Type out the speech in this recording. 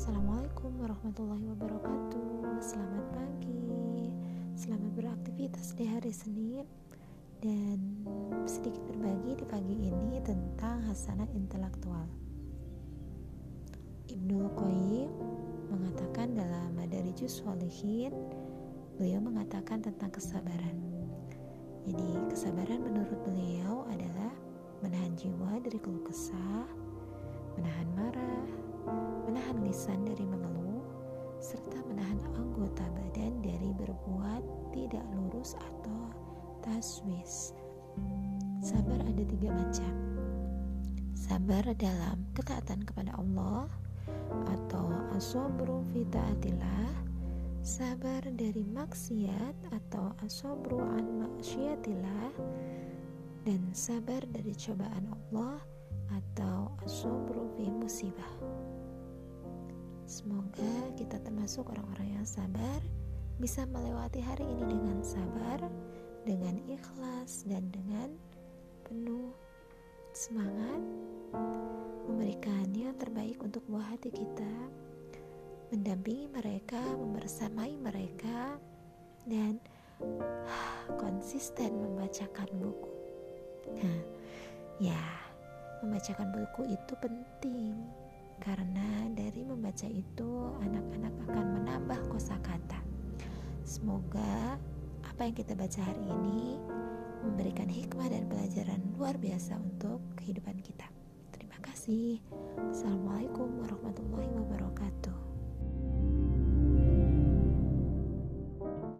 Assalamualaikum warahmatullahi wabarakatuh. Selamat pagi. Selamat beraktivitas di hari Senin dan sedikit berbagi di pagi ini tentang hasanah intelektual. Ibnu Qayyim mengatakan dalam Madarijus Solihin, beliau mengatakan tentang kesabaran. Jadi, kesabaran menurut beliau adalah menahan jiwa dari keluh kesah, menahan marah, menahan lisan dari mengeluh, serta menahan anggota badan dari berbuat tidak lurus atau taswis. Sabar ada tiga macam. Sabar dalam ketaatan kepada Allah atau asobru fitaatillah sabar dari maksiat atau asobru an maksiatillah dan sabar dari cobaan Allah atau asobru fi musibah semoga kita termasuk orang-orang yang sabar bisa melewati hari ini dengan sabar dengan ikhlas dan dengan penuh semangat memberikan yang terbaik untuk buah hati kita mendampingi mereka, membersamai mereka dan konsisten membacakan buku. Nah, ya, membacakan buku itu penting membaca itu anak-anak akan menambah kosakata. Semoga apa yang kita baca hari ini memberikan hikmah dan pelajaran luar biasa untuk kehidupan kita. Terima kasih. Assalamualaikum warahmatullahi wabarakatuh.